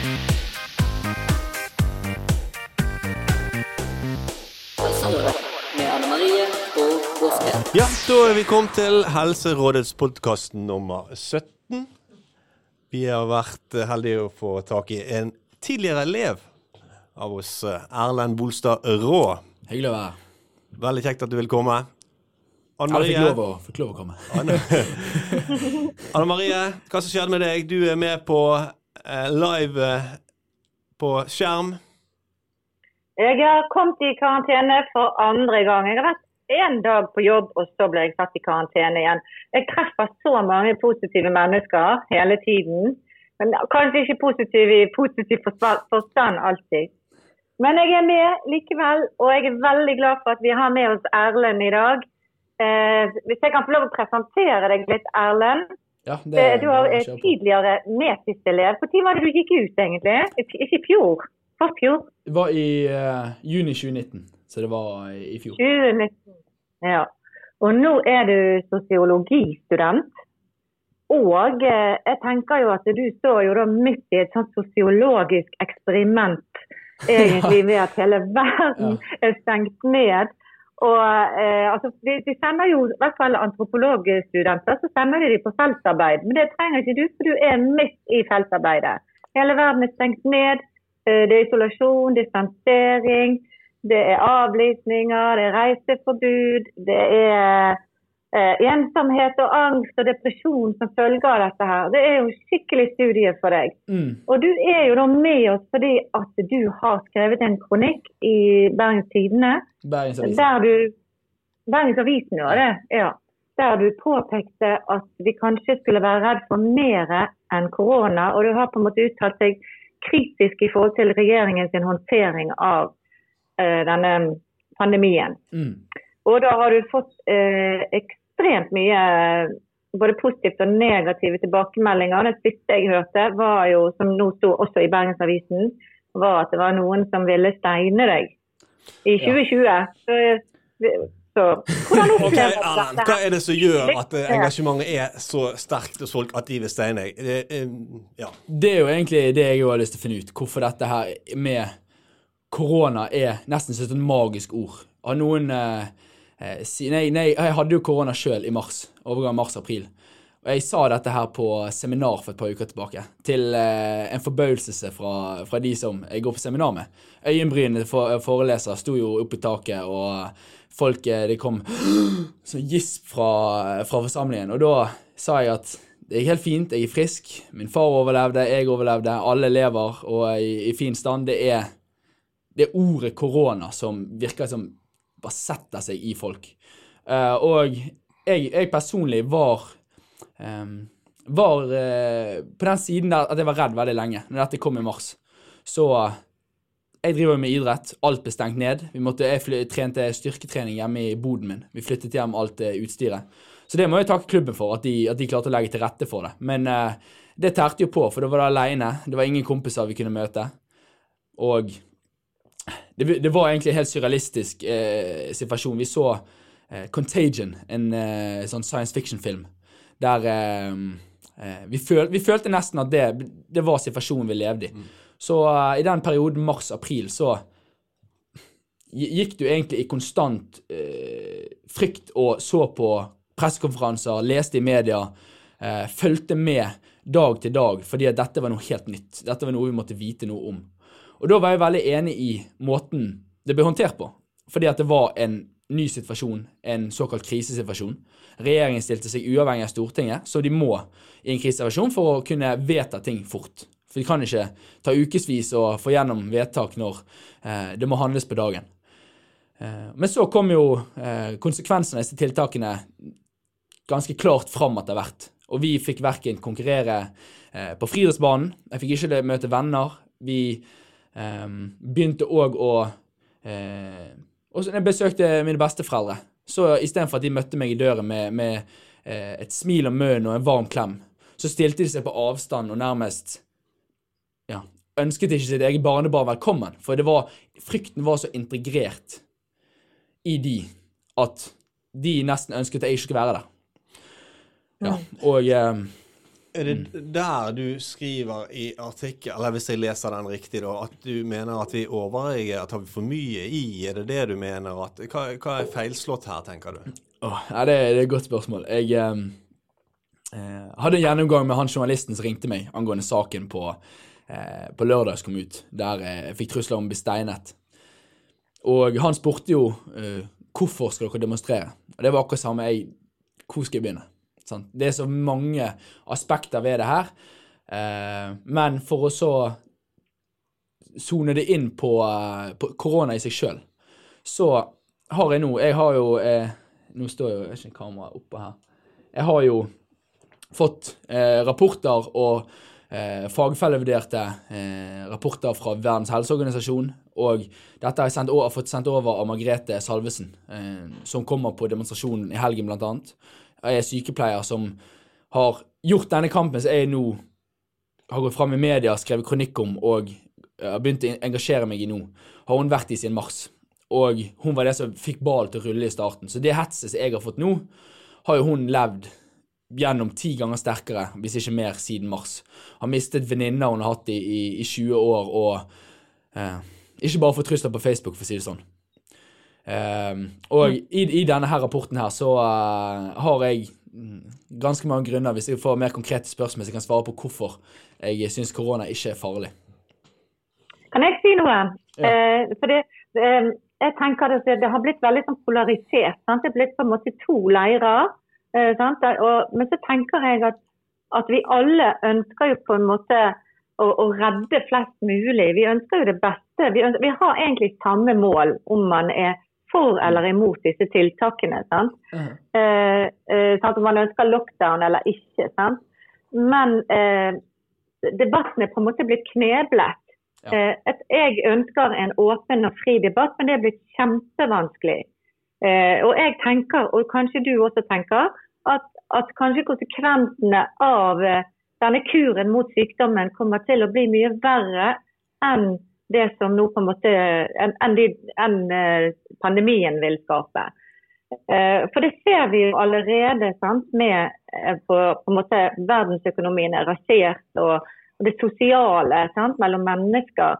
Ja, da er vi kommet til Helserådets podkast nummer 17. Vi har vært heldige å få tak i en tidligere elev av oss, Erlend Bolstad Rå. Hyggelig å være her. Veldig kjekt at du vil komme. Anne Eller fikk lov, å, fikk lov å komme. Anne, Anne Marie, hva som skjedde med deg? Du er med på live eh, på skjerm. Jeg har kommet i karantene for andre gang. Jeg har vært én dag på jobb, og så ble jeg satt i karantene igjen. Jeg treffer så mange positive mennesker hele tiden. Men kanskje ikke positive i positiv forstand alltid. Men jeg er med likevel, og jeg er veldig glad for at vi har med oss Erlend i dag. Eh, hvis jeg kan få lov å presentere deg litt, Erlend. Ja, det, du har eh, kjør på. tidligere medsysselev. Når var det du gikk ut, egentlig? Ikke i fjor? Forfjor? Det var i uh, juni 2019, så det var i, fjor. 2019. Ja. Og nå er du sosiologistudent. Og eh, jeg tenker jo at du står jo da midt i et sånt sosiologisk eksperiment, egentlig ved at hele verden er stengt ned. Og eh, altså, de, de sender jo, i hvert fall antropologstudenter, så sender de de på feltarbeid. Men det trenger ikke du, for du er midt i feltarbeidet. Hele verden er stengt ned. Eh, Det er isolasjon, distansering, det er avlysninger, det er reiseforbud, det er eh, ensomhet og angst og depresjon som følge av dette her. Det er jo skikkelig studie for deg. Mm. Og du er jo da med oss fordi at du har skrevet en kronikk i Bergens Tidende Bergensavisen. der Bergens Avisen var det, ja. Der du påpekte at vi kanskje skulle være redd for mer enn korona. Og du har på en måte uttalt deg kritisk i forhold til regjeringens håndtering av eh, denne pandemien. Mm. Og da har du fått eh, ekstremt mye eh, både positivt og negative tilbakemeldinger. Det siste jeg hørte, var jo, som nå sto også i Bergensavisen, var at det var noen som ville steine deg i 2020. Så, så hvordan opplever du Erlend, dette hva er det som gjør at eh, engasjementet er så sterkt hos folk at de vil steine deg? Det, eh, ja. Det er jo egentlig det jeg har lyst til å finne ut. Hvorfor dette her med korona er nesten som et magisk ord. Har noen eh, eh, si, nei, nei, jeg hadde jo korona sjøl i mars. Overgang mars-april. Og jeg sa dette her på seminar for et par uker tilbake, til eh, en forbauselse fra, fra de som jeg går på seminar med. Øyenbrynene for, foreleser sto jo oppe i taket, og folk eh, Det kom sånn gisp fra, fra forsamlingen. Og da sa jeg at det gikk helt fint, jeg er frisk. Min far overlevde, jeg overlevde, alle lever og er i, i fin stand. Det er, det ordet korona som virker som bare setter seg i folk. Uh, og jeg, jeg personlig var um, var uh, på den siden der at jeg var redd veldig lenge, når dette kom i mars. Så uh, jeg driver med idrett. Alt ble stengt ned. Måtte, jeg trente styrketrening hjemme i boden min. Vi flyttet hjem alt utstyret. Så det må jeg takke klubben for, at de, at de klarte å legge til rette for det. Men det tærte jo på, for da var det aleine. Det var ingen kompiser vi kunne møte. Og det, det var egentlig en helt surrealistisk eh, situasjon. Vi så eh, Contagion, en eh, sånn science fiction-film, der eh, eh, vi, føl, vi følte nesten at det, det var situasjonen vi levde i. Så eh, i den perioden mars-april så gikk du egentlig i konstant frykt og så på pressekonferanser, leste i media, fulgte med dag til dag, fordi at dette var noe helt nytt. Dette var noe vi måtte vite noe om. Og da var jeg veldig enig i måten det ble håndtert på, fordi at det var en ny situasjon, en såkalt krisesituasjon. Regjeringen stilte seg uavhengig av Stortinget, så de må i en krisesituasjon for å kunne vedta ting fort. For de kan ikke ta ukevis og få gjennom vedtak når eh, det må handles på dagen. Eh, men så kom jo eh, konsekvensene av disse tiltakene ganske klart fram etter hvert. Og vi fikk verken konkurrere eh, på friidrettsbanen, jeg fikk ikke møte venner. Vi eh, begynte òg å eh, Og når jeg besøkte mine besteforeldre, så istedenfor at de møtte meg i døren med, med eh, et smil om munnen og en varm klem, så stilte de seg på avstand og nærmest ja, ønsket ikke sitt eget barnebarn velkommen. For det var, frykten var så integrert i de at de nesten ønsket at jeg ikke skulle være der. Ja, og eh, Er det der du skriver i artikkel, eller hvis jeg leser den riktig, da, at du mener at vi overreagerer, tar vi for mye i? Er det det du mener? At, hva, hva er feilslått her, tenker du? Oh, ja, det, det er et godt spørsmål. Jeg eh, eh, hadde en gjennomgang med han journalisten som ringte meg angående saken på, eh, på lørdag som kom ut, der jeg fikk trusler om å bli steinet. Og han spurte jo eh, hvorfor skal dere demonstrere? Og det var akkurat samme jeg Hvor skal jeg begynne? Sant? Det er så mange aspekter ved det her. Eh, men for å så sone det inn på, eh, på korona i seg sjøl, så har jeg nå Jeg har jo eh, Nå står jo ikke kameraet oppe her. Jeg har jo fått eh, rapporter og eh, fagfellevurderte eh, rapporter fra Verdens helseorganisasjon. Og dette har jeg sendt over, fått sendt over av Margrethe Salvesen, eh, som kommer på demonstrasjonen i helgen, blant annet. Jeg er sykepleier som har gjort denne kampen som jeg nå har gått fram i media, skrevet kronikk om og eh, har begynt å engasjere meg i nå, har hun vært i sin mars. Og hun var det som fikk ballen til å rulle i starten. Så det hetset som jeg har fått nå, har jo hun levd gjennom ti ganger sterkere, hvis ikke mer, siden mars. Har mistet venninner hun har hatt i, i, i 20 år, og eh, ikke bare fått trusler på Facebook, for å si det sånn. Eh, og i, i denne her rapporten her så eh, har jeg ganske mange grunner, hvis jeg får mer konkrete spørsmål, så jeg kan svare på hvorfor jeg syns korona ikke er farlig. Kan jeg si noe? Ja. Eh, for det, eh, jeg tenker det, det har blitt veldig sånn polarisert. Sant? Det er blitt på en måte to leirer. Eh, sant? Og, men så tenker jeg at, at vi alle ønsker jo på en måte å, å redde flest mulig. Vi ønsker jo det beste. Vi, ønsker, vi har egentlig samme mål om man er for eller imot disse tiltakene. Sant? Eh, eh, sant? Om man ønsker lockdown eller ikke. Sant? Men eh, debatten er på en måte blitt kneblet. Ja. Eh, jeg ønsker en åpen og fri debatt, men det er blitt kjempevanskelig. Eh, og jeg tenker, og kanskje du også tenker, at, at kanskje konsekvensene av eh, denne kuren mot sykdommen kommer til å bli mye verre enn det som nå på en måte enn en, en, eh, pandemien vil skape. Eh, For det ser vi jo allerede sant, med eh, på, på en måte verdensøkonomien er rasert og, og det sosiale sant, mellom mennesker.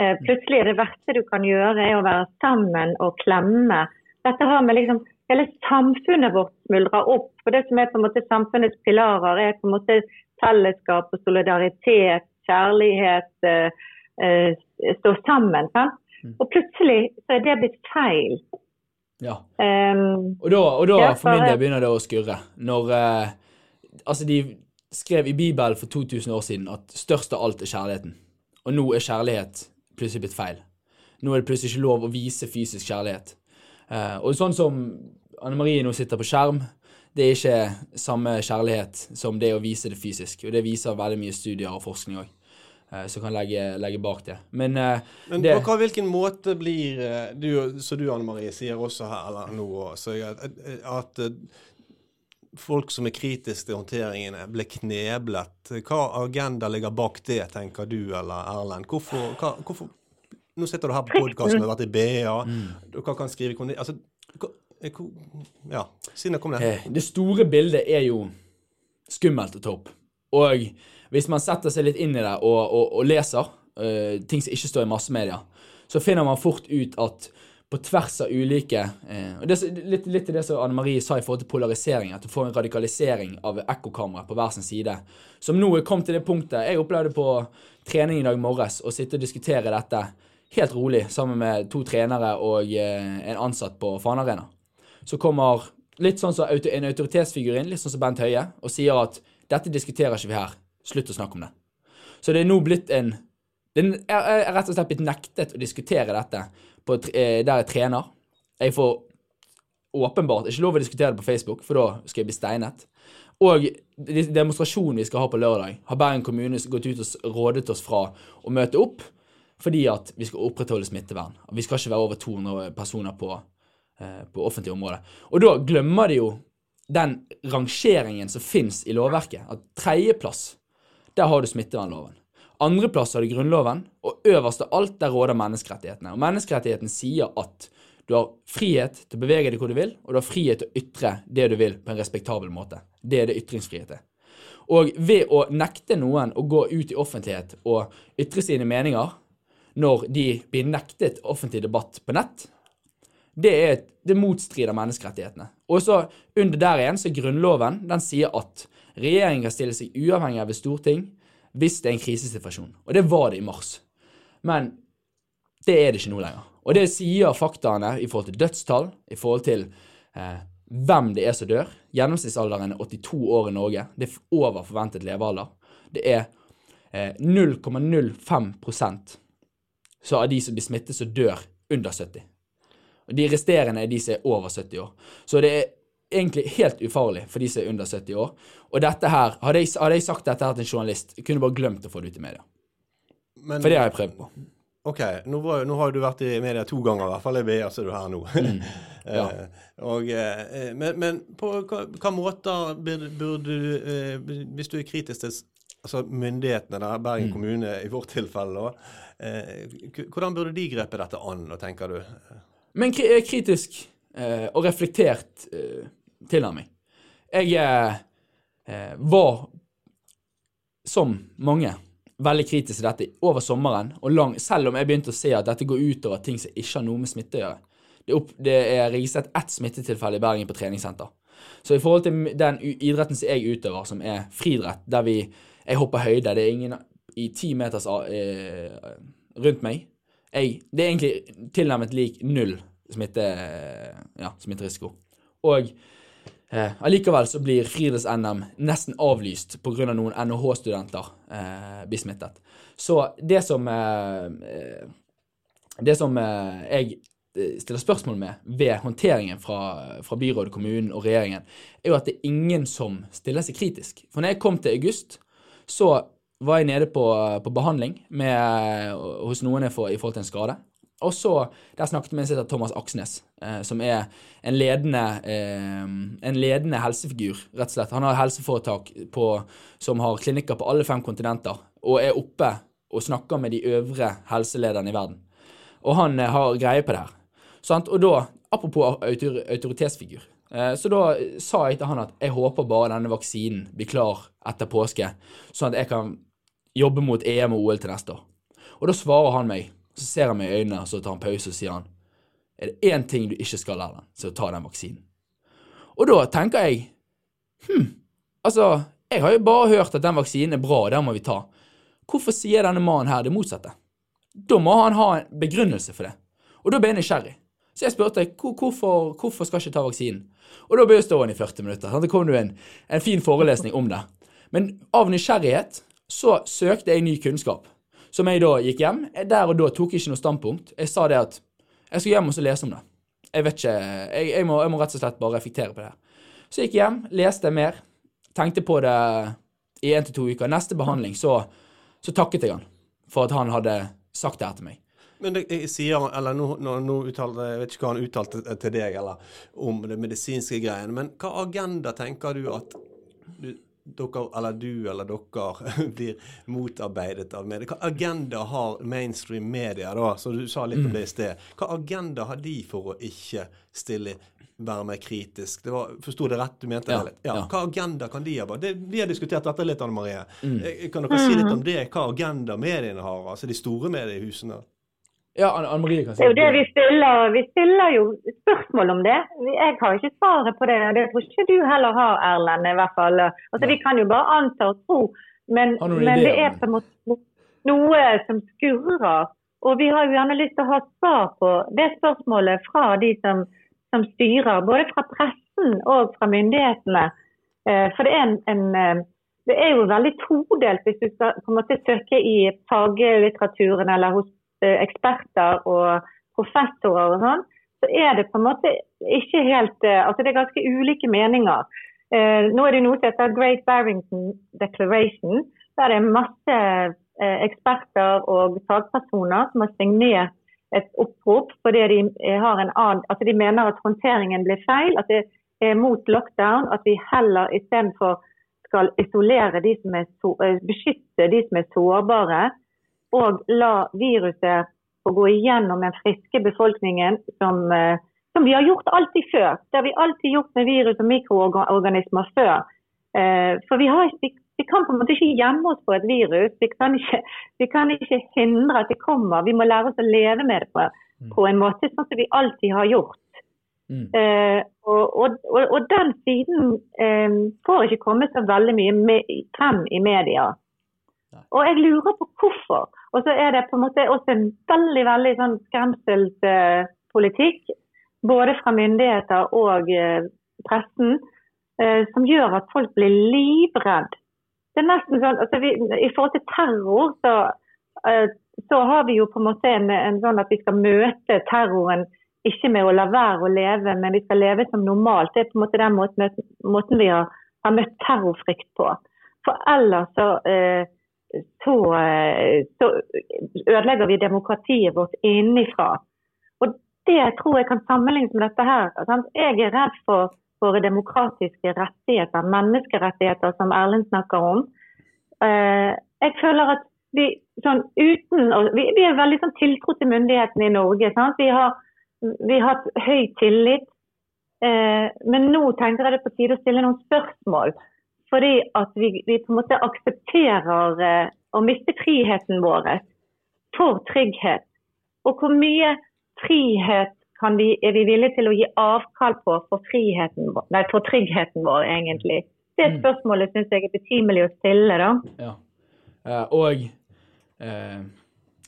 Plutselig er det verste du kan gjøre er å være sammen og klemme. Dette har med liksom Hele samfunnet vårt smuldrer opp. For det som er på en måte samfunnets pilarer, er på en måte fellesskap og solidaritet, kjærlighet, stå sammen. Sant? Og plutselig så er det blitt feil. Ja. Um, Og da, og da Ja, for min del begynner det å skurre. Når eh, Altså, de skrev i Bibelen for 2000 år siden at størst av alt er kjærligheten. Og nå er kjærlighet plutselig blitt feil. Nå er det plutselig ikke lov å vise fysisk kjærlighet. Eh, og sånn som Anne Marie nå sitter på skjerm, det er ikke samme kjærlighet som det å vise det fysisk. Og det viser veldig mye studier og forskning òg, som kan legge, legge bak det. Men, eh, Men det, på hvilken måte blir eh, du, Så du, Anne Marie, sier også her eller nå også, at, at eh, folk som er kritiske til håndteringene, ble kneblet. Hva agenda ligger bak det, tenker du eller Erlend? Hvorfor, hva, hvorfor Nå sitter du her på podkasten, har vært i BA, dere kan skrive. Altså, eh, ja, siden jeg kom det. Eh, Det store bildet er jo skummelt å ta opp. Og hvis man setter seg litt inn i det og, og, og leser uh, ting som ikke står i massemedia, så finner man fort ut at på tvers av ulike uh, det, litt, litt til det som Anne Marie sa i forhold til polarisering, at du får en radikalisering av ekkokamera på hver sin side, som nå er kommet til det punktet. Jeg opplevde på trening i dag morges å sitte og diskutere dette helt rolig sammen med to trenere og uh, en ansatt på Fana Arena. Så kommer litt sånn som en autoritetsfigur inn, litt sånn som Bent Høie, og sier at dette diskuterer ikke vi her, slutt å snakke om det. Så det er nå blitt en Det er rett og slett blitt nektet å diskutere dette på, eh, der jeg trener. Jeg får åpenbart ikke lov å diskutere det på Facebook, for da skal jeg bli steinet. Og demonstrasjonen vi skal ha på lørdag, har Bergen kommune gått ut og rådet oss fra å møte opp fordi at vi skal opprettholde smittevern. Vi skal ikke være over 200 personer på, eh, på offentlig område. Og da glemmer de jo den rangeringen som finnes i lovverket. At tredjeplass, der har du smittevernloven. Andreplass har du Grunnloven, og øverst av alt, der råder menneskerettighetene. Og menneskerettigheten sier at du har frihet til å bevege deg hvor du vil, og du har frihet til å ytre det du vil på en respektabel måte. Det er det ytringsfrihet er. Og ved å nekte noen å gå ut i offentlighet og ytre sine meninger når de blir nektet offentlig debatt på nett, det, er, det motstrider menneskerettighetene. Og så under der igjen så er Grunnloven den sier at regjeringen kan stille seg uavhengig av et storting hvis det er en krisesituasjon. Og det var det i mars. Men det er det ikke nå lenger. Og det sier faktaene i forhold til dødstall, i forhold til eh, hvem det er som dør. Gjennomsnittsalderen er 82 år i Norge. Det er over forventet levealder. Det er eh, 0,05% så av de som blir smittet, som dør under 70. Og De resterende er de som er over 70 år. Så det er egentlig helt ufarlig for de som er under 70 år. Og dette her, hadde jeg, hadde jeg sagt dette her til en journalist, jeg kunne bare glemt å få det ut i media. Men, For det har jeg prøvd på. OK, nå, var, nå har du vært i media to ganger, i hvert fall. Jeg så er du er her nå. Ja. Eh, og, eh, men, men på hva måter burde, burde du eh, Hvis du er kritisk til altså myndighetene, der, Bergen kommune i vårt tilfelle, da, hvordan burde de grepet dette an, tenker du? Men kri kritisk og reflektert tilnærming. Jeg eh, eh, var, som mange, veldig kritisk til dette over sommeren, og lang, selv om jeg begynte å se at dette går utover ting som ikke har noe med smitte å gjøre. Det opp, det er registrert ett smittetilfelle i Bergen på treningssenter. Så i forhold til den idretten som jeg utøver, som er friidrett, der vi Jeg hopper høyde, det er ingen i ti meters eh, rundt meg. Jeg, det er egentlig tilnærmet lik null smitte, ja, smitterisiko. Og eh, allikevel så blir friidretts-NM nesten avlyst pga. noen NHH-studenter eh, blir smittet. Så det som eh, eh, Det som eh, jeg eh, stiller spørsmål med ved håndteringen fra, fra byrådet, kommunen og regjeringen, er jo at det er ingen som stiller seg kritisk. For når jeg kom til august, så var jeg nede på, på behandling med, hos noen for, i forhold til en skade. Og så, Der snakket vi med Thomas Aksnes, eh, som er en ledende, eh, en ledende helsefigur, rett og slett. Han har helseforetak på, som har klinikker på alle fem kontinenter, og er oppe og snakker med de øvre helselederne i verden. Og han eh, har greie på det her. Sant? Og da, apropos autor autoritetsfigur, eh, så da sa jeg til han at jeg håper bare denne vaksinen blir klar etter påske, sånn at jeg kan jobbe mot EM og OL til neste år. Og da svarer han meg, så ser han meg i øynene, og så tar han pause og sier han, er det én ting du ikke skal, Erlend, så ta den vaksinen. Og da tenker jeg, hm, altså, jeg har jo bare hørt at den vaksinen er bra, og den må vi ta. Hvorfor sier denne mannen her det motsatte? Da må han ha en begrunnelse for det. Og da ble jeg nysgjerrig. Så jeg spurte hvorfor, hvorfor skal jeg ikke ta vaksinen. Og da ble jeg stående i 40 minutter. Sant? Det kom jo en, en fin forelesning om det. Men av nysgjerrighet så søkte jeg ny kunnskap. Som jeg da gikk hjem. Der og da tok jeg ikke noe standpunkt. Jeg sa det at jeg skal hjem og så lese om det. Jeg vet ikke, jeg, jeg, må, jeg må rett og slett bare reflektere på det. her. Så jeg gikk hjem, leste mer, tenkte på det i én til to uker. Neste behandling så, så takket jeg han for at han hadde sagt det her til meg. Men det, jeg sier, eller nå, nå, nå uttalte, Jeg vet ikke hva han uttalte til deg eller om det medisinske greiene, men hva agenda tenker du at du, dere, eller du eller dere blir motarbeidet av media? Hva agenda har mainstream media, da, som du sa litt om det i sted? Hva agenda har de for å ikke stille være mer kritisk? Det var, Forsto det rett? Du mente Ja, det litt? Ja. ja. Hva agenda kan de ha? Det, vi har diskutert dette litt, Anne Marie. Mm. Kan dere si litt om det? Hva agenda mediene har? Altså de store mediehusene? Ja, Anne Marie kan si Det jo det vi stiller. Vi stiller jo spørsmål om det. Jeg har ikke svaret på det. Det tror ikke du heller har, Erlend. i hvert fall. Altså, Vi kan jo bare anta og tro, men, men det er på en måte noe som skurrer. Og vi har jo gjerne lyst til å ha svar på det spørsmålet fra de som, som styrer, både fra pressen og fra myndighetene. Eh, For det er, en, en, eh, det er jo veldig todelt hvis du skal på en måte søke i faglitteraturen eller hos eksperter og professorer og sånn, så er det på en måte ikke helt eh, Altså det er ganske ulike meninger. Eh, nå er det noe som heter Great Barrington Declaration. Der det er masse eh, eksperter og fagpersoner som har signert et opprop fordi de, eh, har en annen, altså de mener at håndteringen blir feil. At det er mot lockdown. At vi heller istedenfor skal isolere de som er eh, beskytte de som er sårbare, og la viruset få gå igjennom den friske befolkningen som, eh, som vi har gjort alltid før. Det har vi alltid gjort med virus og mikroorganismer før. Eh, For vi har, vi, kan på en måte ikke gjemme oss på et virus. Vi kan ikke, vi kan ikke hindre at det kommer. Vi må lære oss å leve med det på, på en måte sånn som vi alltid har gjort. Mm. Eh, og, og, og, den siden eh, får ikke komme så veldig mye med, frem i media. Nei. Og jeg lurer på hvorfor. Og så er det på en måte også en veldig veldig sånn skremselspolitikk, både fra myndigheter og eh, pressen, eh, som gjør at folk blir livredd. Det er nesten sånn, altså vi, I forhold til terror så, eh, så har vi jo på en måte en, en sånn at vi skal møte terroren ikke med å la være å leve, men vi skal leve som normalt. Det er på en måte den måten, måten vi har, har møtt terrorfrykt på. For ellers så, eh, så, eh, så ødelegger vi demokratiet vårt innenfra. Og det tror jeg kan sammenlignes med dette her. Sant? Jeg er redd for våre demokratiske rettigheter, menneskerettigheter som Erlend snakker om. Eh, jeg føler at vi sånn uten vi, vi er veldig sånn tiltro til myndighetene i Norge. Sant? Vi har vi har hatt høy tillit. Eh, men nå tenker jeg det på tide å stille noen spørsmål. Fordi at vi, vi på en måte aksepterer eh, å miste friheten vår for trygghet. Og hvor mye frihet kan vi, er vi villige til å gi avkall på for, friheten, nei, for tryggheten vår, egentlig? Det Mm. spørsmålet syns jeg er betimelig å stille, da. Ja. Eh, og eh,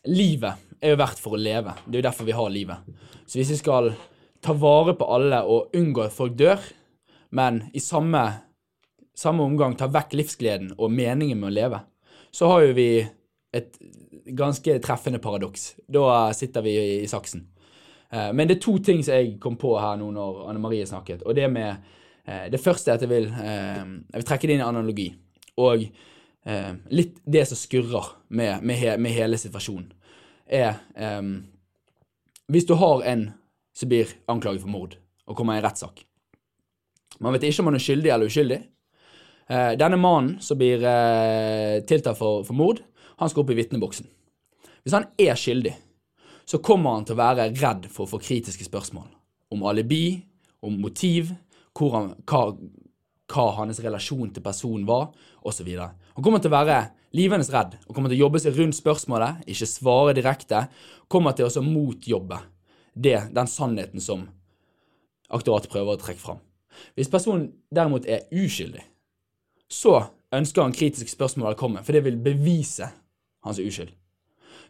livet er jo verdt for å leve. Det er jo derfor vi har livet. Så hvis vi skal ta vare på alle og unngå at folk dør, men i samme, samme omgang tar vekk livsgleden og meningen med å leve, så har jo vi et ganske treffende paradoks. Da sitter vi i, saksen. Eh, Men det er to ting som jeg kom på her nå når Anne Marie snakket. Og det med eh, Det første er at jeg vil, eh, jeg vil trekke det inn i analogi. Og litt det som skurrer med, med, med hele situasjonen, er Hvis du har en som blir anklaget for mord, og kommer i en rettssak Man vet ikke om han er skyldig eller uskyldig. Eh, denne mannen som blir eh, tiltalt for, for mord, han skal opp i vitneboksen. Hvis han er skyldig, så kommer han til å være redd for å få kritiske spørsmål om alibi, om motiv, han, hva, hva hans relasjon til personen var, osv. Han kommer til å være livende redd og kommer til å jobbe seg rundt spørsmålet, ikke svare direkte, kommer til å motjobbe det, den sannheten som aktorat prøver å trekke fram. Hvis personen derimot er uskyldig, så ønsker han kritiske spørsmål velkommen, for det vil bevise hans uskyld.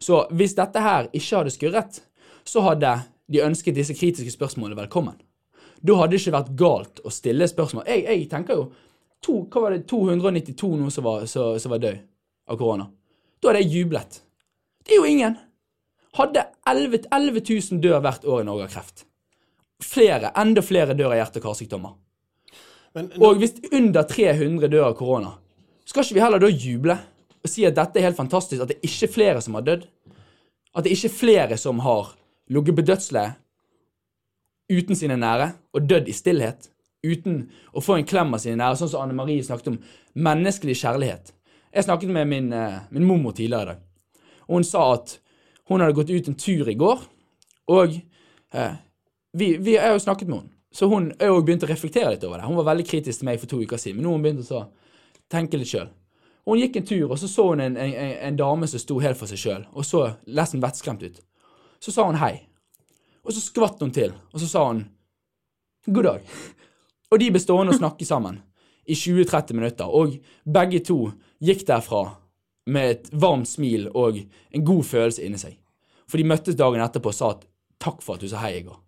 Så hvis dette her ikke hadde skurret, så hadde de ønsket disse kritiske spørsmålene velkommen. Da hadde det ikke vært galt å stille spørsmål. Jeg, jeg tenker jo to, Hva var det, 292 nå som var, var død av korona? Da hadde jeg jublet. Det er jo ingen. Hadde 11, 11 000 dør hvert år i Norge av kreft. Flere, enda flere dør av hjerte- og karsykdommer. Men, Og hvis under 300 dør av korona, skal ikke vi heller da juble og si at dette er helt fantastisk, at det er ikke flere som har dødd? At det er ikke flere som har ligget på dødsleiet uten sine nære og dødd i stillhet? Uten å få en klem av sine nære, sånn som Anne Marie snakket om. Menneskelig kjærlighet. Jeg snakket med min, eh, min mormor tidligere i dag, og hun sa at hun hadde gått ut en tur i går, og eh, vi, vi har jo snakket med henne. Så hun òg begynte å reflektere litt over det. Hun var veldig kritisk til meg for to uker siden, men nå har hun begynt å tenke litt sjøl. Hun gikk en tur, og så så hun en, en, en dame som sto helt for seg sjøl, og så nesten vettskremt ut. Så sa hun hei. Og så skvatt hun til, og så sa hun god dag. Og de ble stående og snakke sammen i 20-30 minutter, og begge to gikk derfra med et varmt smil og en god følelse inni seg. For de møttes dagen etterpå og sa at takk for at du sa hei i går.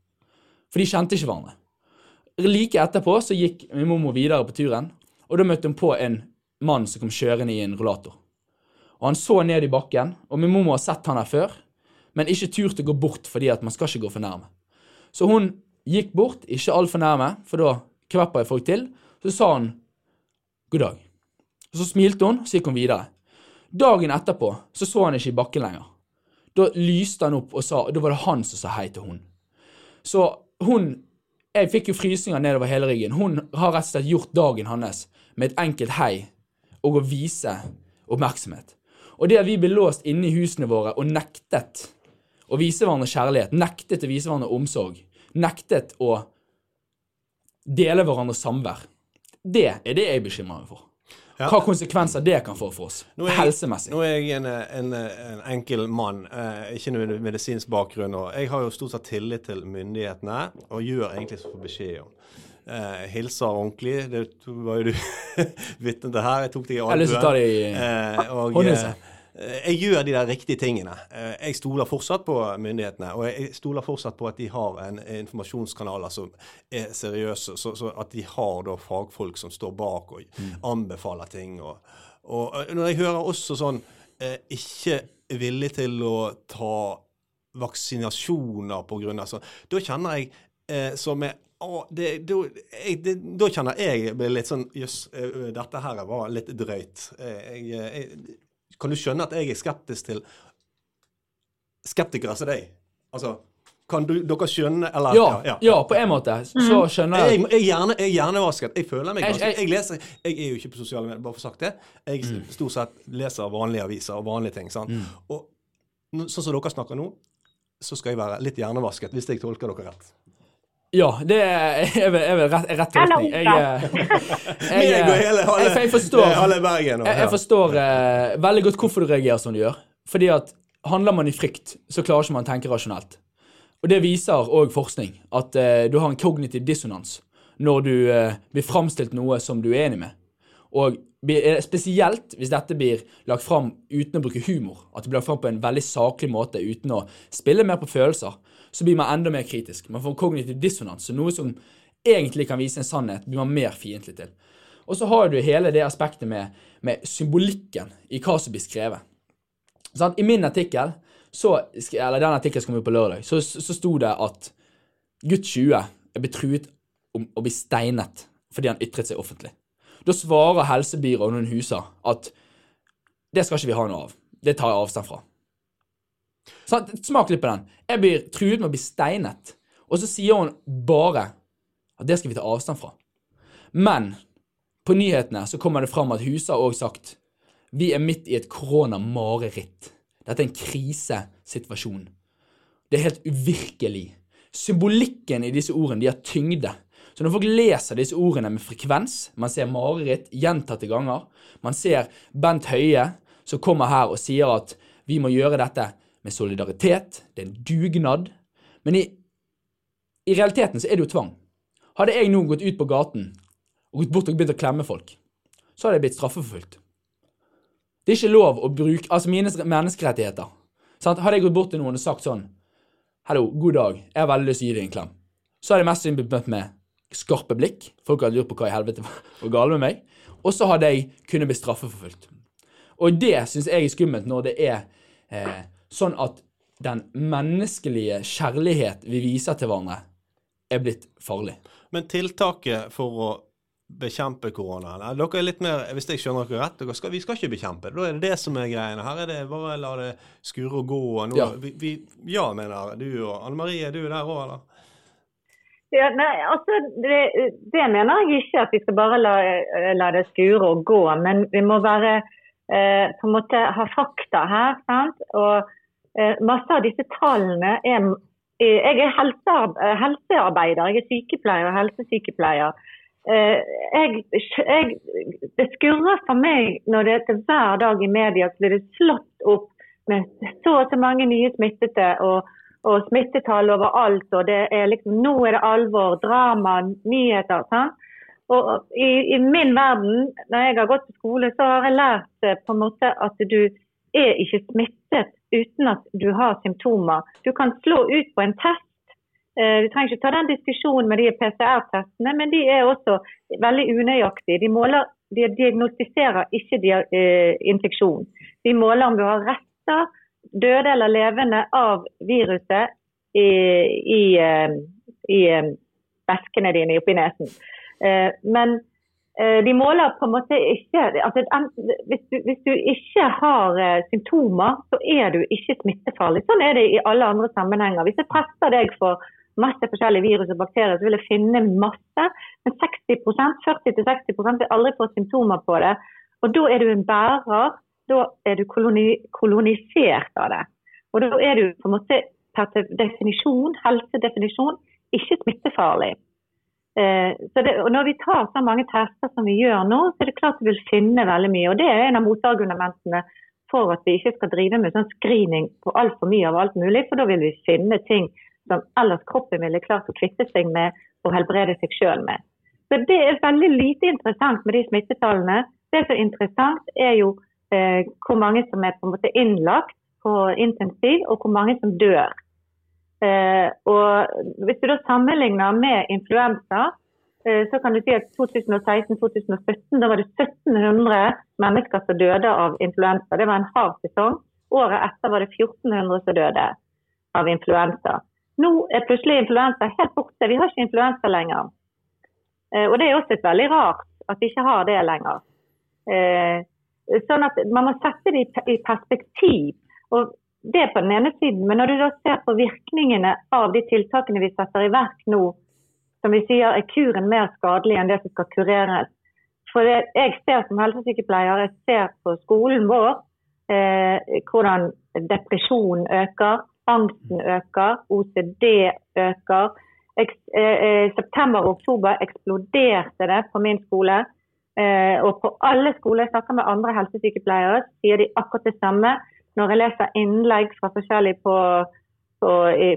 For de kjente ikke hverandre. Like etterpå så gikk min mormor videre på turen, og da møtte hun på en mann som kom kjørende i en rullator. Og Han så ned i bakken, og min mormor har sett han her før, men ikke turt å gå bort fordi at man skal ikke gå for nærme. Så hun gikk bort, ikke altfor nærme, for da kvepper jeg folk til. Så sa hun god dag. Og Så smilte hun, så gikk hun videre. Dagen etterpå så så han ikke i bakken lenger. Da lyste han opp og sa, da var det han som sa hei til hun. Så hun Jeg fikk jo frysninger nedover hele ryggen. Hun har rett og slett gjort dagen hans med et enkelt hei og å vise oppmerksomhet. Og det at vi ble låst inne i husene våre og nektet å vise hverandre kjærlighet, nektet å vise hverandre omsorg, nektet å dele hverandres samvær, det er det jeg bekymrer meg for. Ja. hva konsekvenser det kan få for oss Nå jeg- helsemessig. Nå er jeg en, en, en enkel mann, eh, ikke noe medisinsk bakgrunn. Og jeg har jo stort sett tillit til myndighetene, og gjør egentlig som får beskjed om. Eh, hilser ordentlig. Det var jo du vitne til her. Jeg tok deg i Jeg har lyst til å ta det i Eh, og, eh, jeg gjør de der riktige tingene. Eh, jeg stoler fortsatt på myndighetene. Og jeg stoler fortsatt på at de har en informasjonskanaler som er seriøse. Så, så at de har da fagfolk som står bak og anbefaler ting. Og, og eh, når jeg hører også sånn eh, ikke villig til å ta vaksinasjoner av sånn, da kjenner jeg eh, som er å, det, da, jeg, det, da kjenner jeg litt sånn Jøss, eh, dette her var litt drøyt. Eh, Jeg, jeg, kan du skjønne at jeg er skeptisk til skeptikere som deg? Altså, kan du, dere skjønne Eller Ja, ja, på en måte. Så skjønner jeg Jeg, jeg, er gjerne, jeg er hjernevasket. Jeg føler meg ganske jeg- Jeg leser Jeg er jo ikke på sosiale medier, bare for sagt det. Jeg stort sett leser vanlige aviser og vanlige ting. sant? Og sånn som dere snakker nå, så skal jeg være litt hjernevasket, hvis jeg tolker dere rett. Ja, det er vel, er vel rett, rett tolkning. Jeg, eh, jeg, og jeg, jeg forstår. Og, jeg, jeg forstår eh, veldig godt hvorfor du reagerer som du gjør. Fordi at handler man i frykt, så klarer ikke man å tenke rasjonelt. Og det viser òg forskning, at uh, du har en kognitiv dissonans når du uh, blir framstilt noe som du er enig med. Og eh, spesielt hvis dette blir lagt fram uten å bruke humor, at det blir lagt fram på en veldig saklig måte uten å spille mer på følelser, så blir man enda mer kritisk. Man får kognitiv dissonans, så noe som egentlig kan vise en sannhet, blir man mer fiendtlig til. Og så har du hele det aspektet med, med symbolikken i hva som blir skrevet. Sånn, I min artikkel, så, eller den artikkelen som kom ut på lørdag, så, så sto det at gutt 20 er blitt truet om å bli steinet fordi han ytret seg offentlig. Da svarer helsebyrådet noen huser at det skal ikke vi ha noe av. Det tar jeg avstand fra. Sant? Smak litt på den. Jeg blir truet med å bli steinet, og så sier hun bare at det skal vi ta avstand fra. Men på nyhetene så kommer det fram at huset har også sagt vi er midt i et koronamareritt. Dette er en krisesituasjon. Det er helt uvirkelig. Symbolikken i disse ordene de har tyngde. Så når folk leser disse ordene med frekvens, man ser mareritt gjentatte ganger, man ser Bent Høie som kommer her og sier at vi må gjøre dette med solidaritet, det er en dugnad. Men i, i realiteten så er det jo tvang. Hadde jeg nå gått ut på gaten og gått bort og begynt å klemme folk, så hadde jeg blitt straffeforfulgt. Det er ikke lov å bruke Altså mine menneskerettigheter. Sant? Hadde jeg gått bort til noen og sagt sånn Hallo, god dag, jeg har veldig lyst til å gi deg en klem. Så hadde jeg mest sannsynlig blitt møtt med skarpe blikk. Folk hadde lurt på hva i helvete var galt med meg. Og så hadde jeg kunnet bli straffeforfulgt. Og det syns jeg er skummelt når det er eh, sånn at den menneskelige kjærlighet vi viser til hverandre, er blitt farlig. Men tiltaket for å bekjempe koronaen er Dere er litt mer, hvis jeg skjønner dere rett, dere skal, vi skal ikke bekjempe det. Da er det det som er greiene. Her er det bare la det skure og gå. Og nå, Ja. Vi, vi, ja, mener du og Anne Marie, er du der òg, eller? Ja, nei, altså, det, det mener jeg ikke at vi skal bare la, la det skure og gå. Men vi må være eh, på en måte ha fakta her. sant? Og masse av disse tallene er eh, Jeg er helse, helsearbeider, jeg er sykepleier og helsesykepleier. Eh, jeg, jeg, det skurrer for meg når det er hver dag i media blir det slått opp med så og så mange nye smittede. og og smittetall overalt, og det er liksom Nå er det alvor, drama, nyheter. sant? Og i, i min verden, når jeg har gått på skole, så har jeg lært eh, på en måte at du er ikke smittet uten at du har symptomer. Du kan slå ut på en test. Eh, Du trenger ikke ta den diskusjonen med de PCR-testene, men de er også veldig unøyaktige. De, måler, de diagnostiserer ikke eh, infeksjon. De måler om du har rester døde eller levende av viruset i, i, eh, i væskene dine oppi nesen. Men de måler på en måte ikke altså, hvis, du, hvis du ikke har eh, symptomer, så er du ikke smittefarlig. Sånn er det i alle andre sammenhenger. Hvis jeg tester deg for masse forskjellige virus og bakterier, så vil jeg finne masse. Men 60% 40-60 vil aldri få symptomer på det. Og da er du en bærer da er du koloni, kolonisert av det. Og da er du på en måte per definisjon, helsedefinisjon, ikke smittefarlig. Eh, det, og når vi tar så mange tester som vi gjør nå, så er det klart vi vil finne veldig mye. Og det er en av motargumentene for at vi ikke skal drive med sånn screening på altfor mye av alt mulig, for da vil vi finne ting som ellers kroppen ville klart å kvitte seg med og helbrede seg sjøl med. Så det er veldig lite interessant med de smittetallene. Det som er interessant, er jo eh, hvor mange som er på en måte innlagt på intensiv, og hvor mange som dør. Eh, og hvis du da sammenligner med influensa, eh, så kan du si at 2016-2017 da var det 1700 mennesker som døde av influensa. Det var en hard sesong. Året etter var det 1400 som døde av influensa. Nå er plutselig influensa helt borte. Vi har ikke influensa lenger. Eh, og det er også et veldig rart at vi ikke har det lenger. Sånn at Man må sette det i perspektiv. Og det er på den ene siden. Men når du da ser på virkningene av de tiltakene vi setter i verk nå, som vi sier er kuren mer skadelig enn det som skal kureres. For det, jeg ser som helsesykepleier, jeg ser på skolen vår eh, hvordan depresjon øker, angsten øker, OCD øker. I eh, eh, september og oktober eksploderte det på min skole. Eh, og på alle skoler jeg snakker med andre helsesykepleiere, sier de akkurat det samme når jeg leser innlegg fra forskjellige på, på,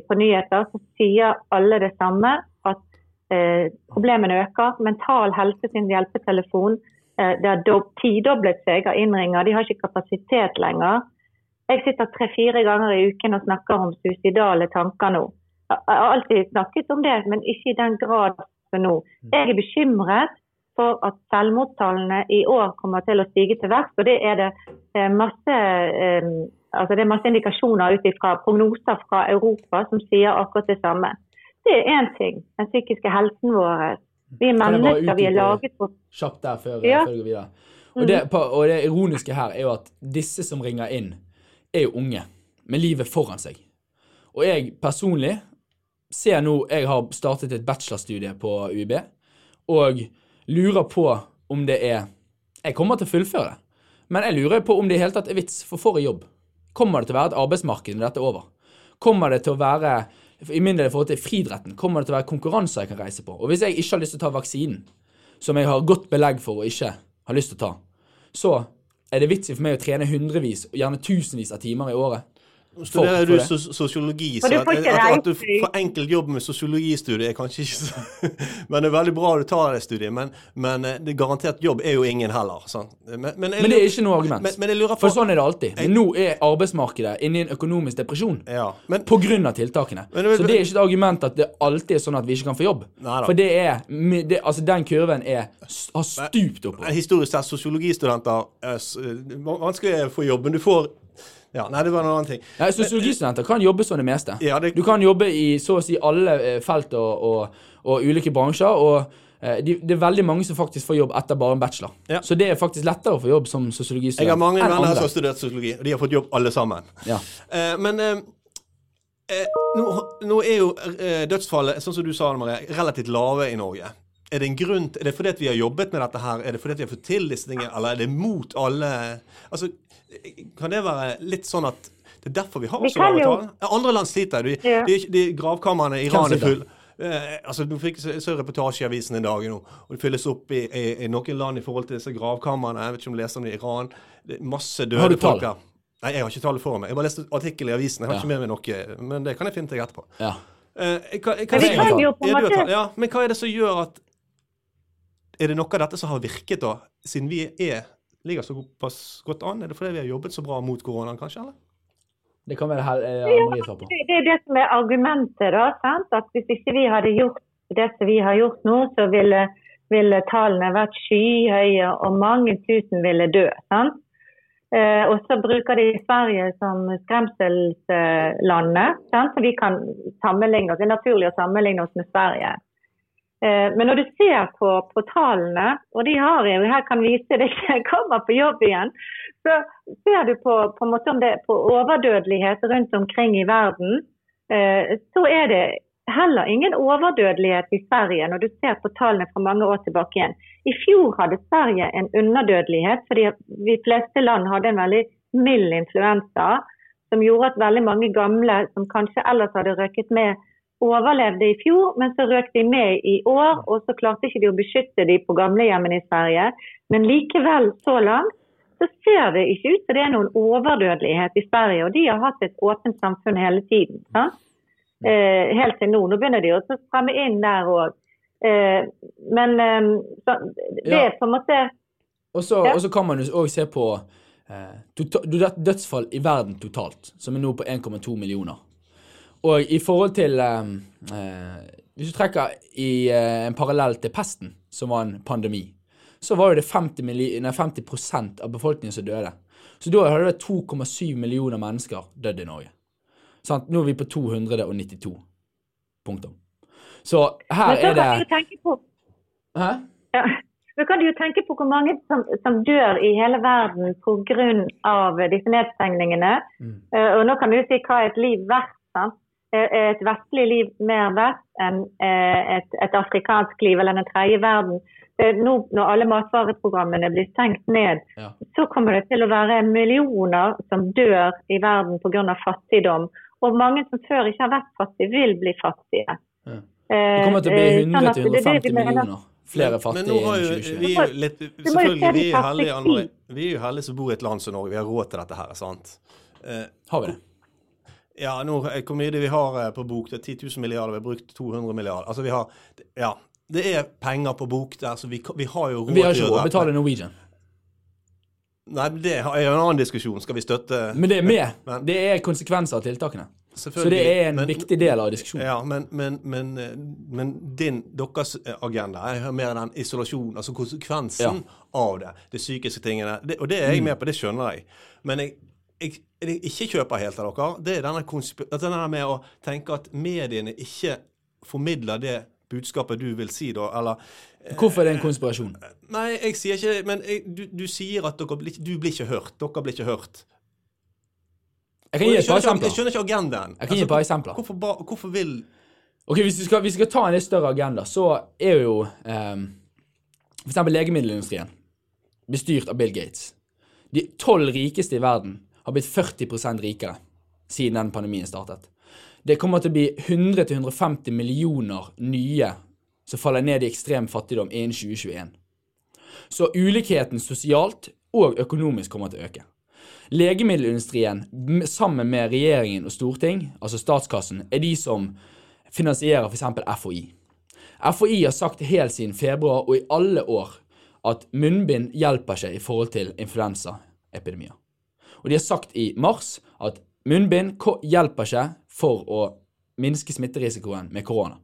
på nyheter, så sier alle det samme. At eh, problemene øker. Mental Helse sin hjelpetelefon eh, det har tidoblet seg av innringer. De har ikke kapasitet lenger. Jeg sitter tre-fire ganger i uken og snakker om suicidale tanker nå. Jeg har alltid snakket om det, men ikke i den grad som nå. Jeg er bekymret for at selvmordstallene i år kommer til å stige til verst. Og det er det eh, masse, eh, altså det er masse indikasjoner ut fra prognoser fra Europa som sier akkurat det samme. Det er én ting, den psykiske helsen vår. Vi er mennesker, vi er laget for Kjapt der før, ja. før vi går videre. Og det, og det ironiske her er jo at disse som ringer inn, er jo unge med livet foran seg. Og jeg personlig ser nå Jeg har startet et bachelorstudie på UiB. Og lurer på om det er Jeg kommer til å fullføre, men jeg lurer på om det i hele tatt er vits, for får jeg jobb? Kommer det til å være et arbeidsmarked når dette er over? Kommer det til å være i min del i forhold til friidretten, kommer det til å være konkurranser jeg kan reise på? Og hvis jeg ikke har lyst til å ta vaksinen, som jeg har godt belegg for å ikke ha lyst til å ta, så er det vits i for meg å trene hundrevis, gjerne tusenvis av timer i året Studerer du sosiologi, så at, at, at, du får enkelt jobb med sosiologistudiet er kanskje ikke så Men det er veldig bra du tar det studiet. Men, men eh, det garantert jobb er jo ingen heller. Men, men, men, det er ikke noe argument. På, For sånn er det alltid. Men nå er arbeidsmarkedet inne i en økonomisk depresjon ja, på grunn av tiltakene. så det er ikke et argument at det alltid er sånn at vi ikke kan få jobb. Neida. For det er det, Altså, den kurven er, har stupt oppover. Historisk sett, sosiologistudenter er vanskelig å få jobb, men du får ja, nei, det var en annen ting. Sosiologistudenter kan jobbe som det meste. Ja, det... Du kan jobbe i så å si alle eh, felt og, og, og ulike bransjer. og eh, de, det er veldig mange som faktisk får jobb etter bare en bachelor. Ja. Så det er faktisk lettere å få jobb som sosiologistudent. Jeg har mange venner som har studert sosiologi, og de har fått jobb alle sammen. Ja. Eh, men eh, eh, nå, nå, er jo eh, dødsfallet, sånn som du sa, Marie, relativt lave i Norge. Er det en grunn Er det fordi at vi har jobbet med dette her? Er det fordi at vi har fått til disse tingene, eller er det mot alle Altså, kan det være litt sånn at det er derfor vi har vi så lave tall? Andre land sliter. De, ja. de, de gravkamrene i Iran er full. Eh, altså, Du fikk så reportasje i avisen i dag, nå, og det fylles opp i, i, i, noen land i forhold til disse gravkamrene. Jeg vet ikke om du leser om det i Iran. Det er masse døde folk her. Nei, jeg har ikke tallet for meg. Jeg bare leste artikkel i avisen. Jeg har ja. ikke med meg noe, men det kan jeg finne til etterpå. Ja. Eh, hva, hva, hva, ja, men hva er det som gjør at Er det noe av dette som har virket, da, siden vi er ligger såpass godt an? Er det fordi vi har jobbet så bra mot koronaen, kanskje? eller? Det kan være hel ja, Marie svar på. Det er det som er argumentet. da, sant? At Hvis ikke vi hadde gjort det som vi har gjort nå, så ville, ville tallene vært skyhøye, og mange tusen ville dø. sant? Eh, og så bruker de Sverige som skremselslandet. sant? Så vi kan sammenligne oss. Det er naturlig å sammenligne oss med Sverige. Eh, men når du ser på, på, tallene, og de har jeg her kan vise deg jeg kommer på jobb igjen, så ser du på, på, det, på overdødelighet rundt omkring i verden. Eh, så er det heller ingen overdødelighet i Sverige når du ser på tallene fra mange år tilbake igjen. I fjor hadde Sverige en underdødelighet fordi de fleste land hadde en veldig mild influensa som gjorde at veldig mange gamle som kanskje ellers hadde røket med overlevde i fjor, men så røk de med i år. Og så klarte ikke de å beskytte de på gamlehjemmene i Sverige. Men likevel, så langt, så ser det ikke ut som det er noen overdødelighet i Sverige. Og de har hatt et åpent samfunn hele tiden. sant? Eh, helt til nå. Nå begynner de å stramme inn der òg. Eh, men eh, så, det Ja. er på en måte Og så, Ja. og så kan man jo òg se på eh, tota- dødsfall i verden totalt, som er nå på 1,2 millioner. Og i forhold til eh, eh, Hvis du trekker i eh, en parallell til pesten, som var en pandemi, så var jo det 50, milli- nei, 50 av befolkningen som døde. Så da hadde det 2,7 millioner mennesker dødd i Norge. Sant? Nå er vi på 292. Punktum. Så her så er det på Hæ? ja. Nå kan du jo tenke på hvor mange som, som dør i hele verden pga. disse nedstengningene. Mm. Uh, og nå kan du si hva er et liv verdt? sant? Er et vestlig liv mer vest enn eh, et, et afrikansk liv eller den tredje verden? Eh, Nå når alle matvareprogrammene blir stengt ned, Ja. så kommer det til å være millioner som dør i verden pga. fattigdom. Og mange som før ikke har vært fattige, vil bli fattige. Ja. Eh, Det kommer til å bli eh, sånn at det er det 100-150 millioner flere Men fattige nå har jo 2020. vi er jo litt Selvfølgelig, vi er jo heldige. Vi er jo heldige som bor i et land som Norge. Vi har råd til dette her, sant? Eh, Har vi det? Ja, nå, hvor mye det vi har eh, på bok? Det er 10 000 milliarder, vi har brukt 200 milliarder. Altså vi har Ja. Det er penger på bok der, så vi, vi har jo råd Vi har ikke å råd å betale Norwegian. Nei, det er en annen diskusjon. Skal vi støtte Men det er med. Men- Det er konsekvenser av tiltakene. Så det er en men- viktig del av diskusjonen. Ja, men, men, men, eh, men din, deres agenda, agenda er mer den isolasjonen, altså konsekvensen av det. De psykiske tingene. Det, og det er jeg med på, det skjønner jeg. Men jeg, jeg, jeg ikke kjøper helt av dere, det er denne, konsp- denne med å tenke at mediene ikke formidler det budskapet du vil si, da, eller Hvorfor er det en konspirasjon? Nei, jeg sier ikke Men jeg, du, du sier at dere blir, du blir ikke hørt. Dere blir ikke hørt. Jeg kan gi et par eksempler. jeg skjønner ikke agendaen. Altså, Jeg kan gi et par eksempler. Hvorfor, ba, hvorfor vil Ok, Hvis vi skal, hvis vi skal ta en litt større agenda, så er jo um, for eksempel legemiddelindustrien bestyrt av Bill Gates. De tolv rikeste i verden har blitt 40 rikere siden den pandemien startet. Det kommer til å bli 100-150 millioner nye som faller ned i ekstrem fattigdom innen 2021. Så ulikheten sosialt og økonomisk kommer til å øke. Legemiddelindustrien, sammen med regjeringen og storting, altså statskassen, er de som finansierer f.eks. FHI. FHI har sagt helt siden februar og i alle år at munnbind hjelper seg i forhold til influensaepidemier. Og de har sagt i mars at munnbind hjelper ikke for å minske smitterisikoen med korona.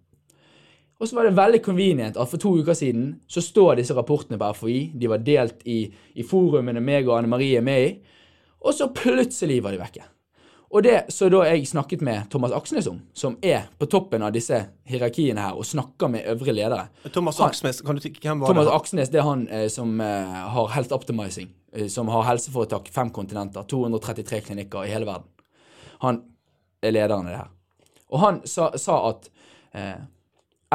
Og så var det veldig convenient at for to uker siden så står disse rapportene på FHI. De var delt i, i forumene meg og Anne Marie er med i. Og så plutselig var de vekke. Og det så da jeg snakket med Thomas Aksnes om, som er på toppen av disse hierarkiene her og snakker med øvrige ledere Thomas Han- Aksnes, kan du tykke hvem var Thomas det? Aksnes det er han eh, som eh, har Health Optimizing, eh, som har helseforetak fem kontinenter, 233 klinikker i hele verden. Han er lederen i det her. Og han sa, sa at eh,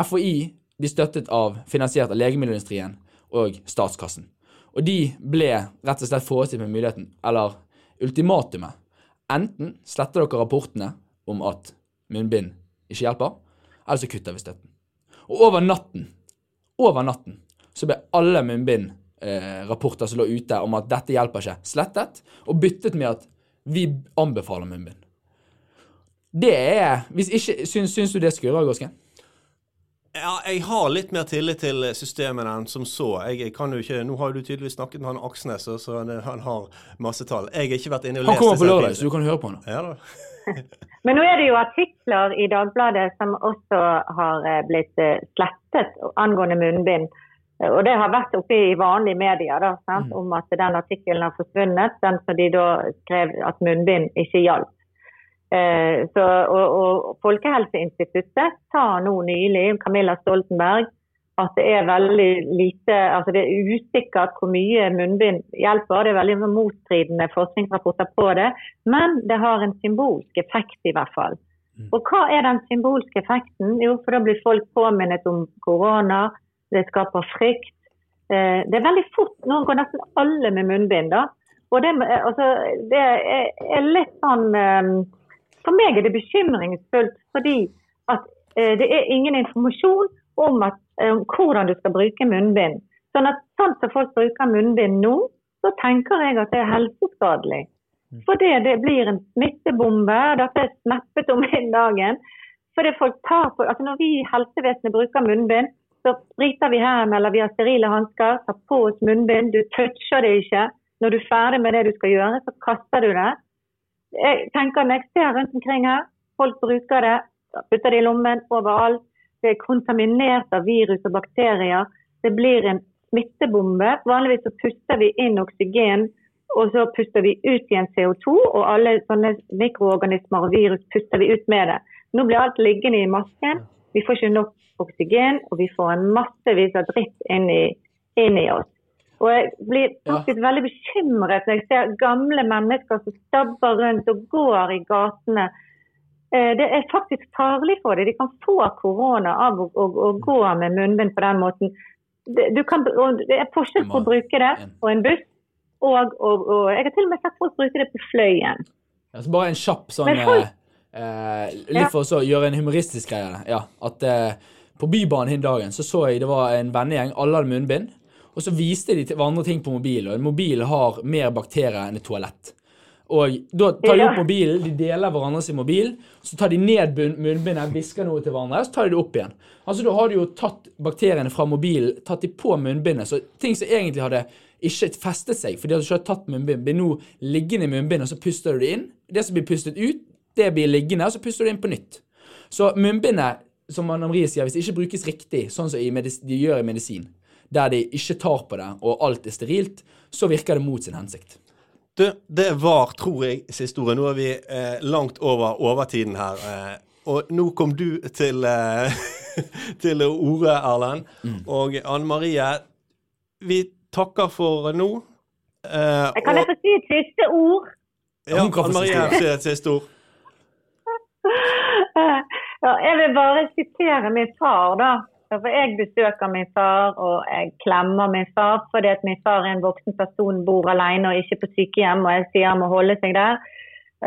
FHI blir støttet av, finansiert av legemiddelindustrien og statskassen. Og de ble rett og slett forestilt med muligheten, eller ultimatumet. Enten sletter dere rapportene om at munnbind ikke hjelper, eller så kutter vi støtten. Og over natten, over natten, så ble alle munnbindrapporter som lå ute om at dette hjelper ikke, slettet, og byttet med at vi anbefaler munnbind. Det er Hvis ikke, syns, syns du det skurrer, Gåsken? Ja, jeg har litt mer tillit til systemet enn som så. Jeg, jeg kan jo ikke, Nå har du tydeligvis snakket med han Aksnes, så han, han har masse tall. Jeg har ikke vært inne og lest Han kommer på lørdag, så du kan høre på han. Ja da. Men nå er det jo artikler i Dagbladet som også har eh, blitt eh, slettet angående munnbind. Og det har vært oppe i vanlige medier da, sant? om at den artikkelen har forsvunnet. Den som de da skrev at munnbind ikke hjalp. Eh, så, og, og Folkehelseinstituttet sa nå nylig, Camilla Stoltenberg, at det er veldig lite, altså det er usikkert hvor mye munnbind hjelper. Det er veldig motstridende forskningsrapporter på det. Men det har en symbolsk effekt i hvert fall. Og hva er den symbolske effekten? Jo, for da blir folk påminnet om korona. Det skaper frykt. Eh, Det er veldig fort. Nå går nesten alle med munnbind. da. Og det, eh, altså, det er- litt sånn For meg er det bekymringsfullt fordi at eh, det er ingen informasjon om, at, eh, om hvordan du skal bruke munnbind. Sånn at sånn som folk bruker munnbind nå, så tenker jeg at det er helseskadelig. Fordi det blir en smittebombe. Dette er snappet om en dagen. Fordi folk tar på, altså Når vi i helsevesenet bruker munnbind, så spriter vi hendene eller vi har sterile hansker, tar på oss munnbind. Du toucher det ikke. Når du er ferdig med det du skal gjøre, så kaster du det. Jeg tenker Når jeg ser rundt omkring her, folk bruker det, putter det i lommen overalt. Det er kontaminert av virus og bakterier. Det blir en smittebombe. Vanligvis så puster vi inn oksygen, og så puster vi ut igjen CO2. Og alle sånne mikroorganismer og virus puster vi ut med det. Nå blir alt liggende i masken. Vi får ikke nok oksygen, og vi får en massevis av dritt inn i, inn i oss. Og jeg blir faktisk veldig bekymret når jeg ser gamle mennesker som stabber rundt og går i gatene. Eh, Det er faktisk farlig for dem. De kan få korona av å, å, å gå med munnbind på den måten. Det, du kan, det er forskjell på å bruke det på en buss, og, og, og jeg har til og med sett folk bruke det på fløyen. Altså bare en kjapp sånn folk- eh, eh, Litt for å gjøre en humoristisk greie. av det. Ja, at eh, På Bybanen den dagen så så jeg det var en vennegjeng. Alle hadde munnbind. Og så viste de til hverandre ting på mobilen. Og en mobil har mer bakterier enn et toalett. Og da tar de opp mobilen, de deler hverandre sin mobil, så tar de ned munnbindet, hvisker noe til hverandre, så tar de det opp igjen. Altså Da har de jo tatt bakteriene fra mobilen, tatt de på munnbindet. Så ting som egentlig hadde ikke festet seg, fordi at du ikke har tatt munnbind, blir nå liggende i munnbindet, og så puster du det inn. Det som blir pustet ut, det blir liggende, og så puster du det inn på nytt. Så munnbindet, som Anne Marie sier, hvis det ikke brukes riktig, sånn som de gjør i medisin, der de ikke tar på det, og alt er sterilt, så virker det mot sin hensikt. Du, det var, tror jeg, siste ordet. Nå er vi eh, langt over overtiden her. Eh, og nå kom du til, eh, til ordet, Erlend. Og Anne Marie, vi takker for nå. Eh, Jeg kan jeg få si et siste ord? ja, Anne Marie sier et siste ord. Ja, jeg vil bare sitere min far, da. For jeg besøker min far, og jeg klemmer min far fordi at min far er en voksen person, bor alene og ikke på sykehjem, og jeg sier han må holde seg der.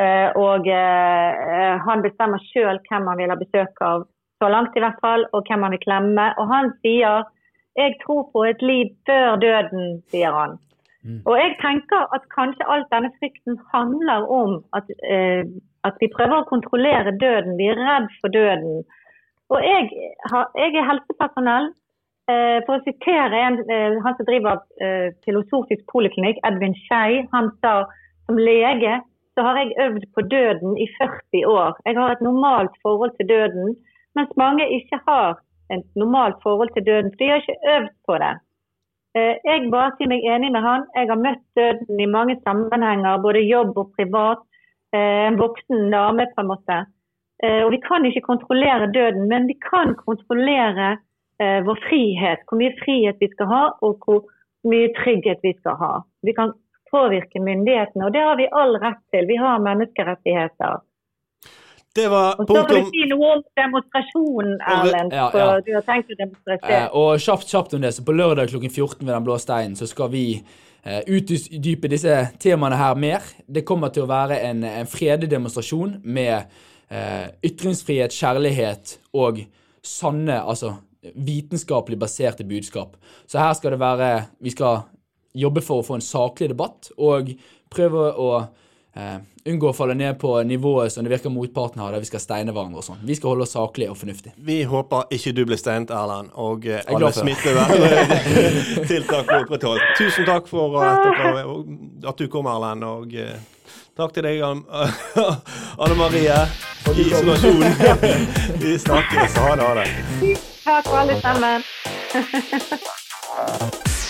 Eh, Og eh, han bestemmer sjøl hvem han vil ha besøk av, så langt i hvert fall, og hvem han vil klemme. Og han sier 'jeg tror på et liv før døden', sier han. Og jeg tenker at kanskje alt denne frykten handler om at, eh, at vi prøver å kontrollere døden. Vi er redd for døden. Og jeg, jeg er helsepersonell. Eh, for å sitere en, eh, han som driver eh, filosofisk poliklinikk, Edvin Skei, han sa som lege så har jeg øvd på døden i 40 år. Jeg har et normalt forhold til døden, mens mange ikke har et normalt forhold til døden. For de har ikke øvd på det. Jeg bare sier meg enig med han. Jeg har møtt døden i mange sammenhenger, både jobb og privat. En voksen dame, på en måte. Eh, Og vi kan ikke kontrollere døden, men vi kan kontrollere eh, vår frihet. Hvor mye frihet vi skal ha, og hvor mye trygghet vi skal ha. Vi kan påvirke myndighetene, og det har vi all rett til. Vi har menneskerettigheter. Det var Og så får du si noe om demonstrasjonen, Erlend. Ja, ja. Du har tenkt å Eh, demonstrere. og kjapt, kjapt om det, så på lørdag klokken 14 ved Den blå steinen så skal vi eh, utdype disse temaene her mer. Det kommer til å være en, en fredelig demonstrasjon med eh, ytringsfrihet, kjærlighet og sanne, altså vitenskapelig baserte budskap. Så her skal det være Vi skal jobbe for å få en saklig debatt og prøve å eh, unngå å falle ned på nivået som det virker motparten har, der vi skal steine hverandre og sånn. Vi skal holde oss saklige og fornuftige. Vi håper ikke du blir steint, Erlend, og eh, alle smitteverntiltak blir opprettholdt. Tusen takk for at, dere, at du kom, Erlend, og eh, takk til deg, Anne Marie, i isolasjon. Vi snakkes. Ha det. Ha det. Takk for alle sammen.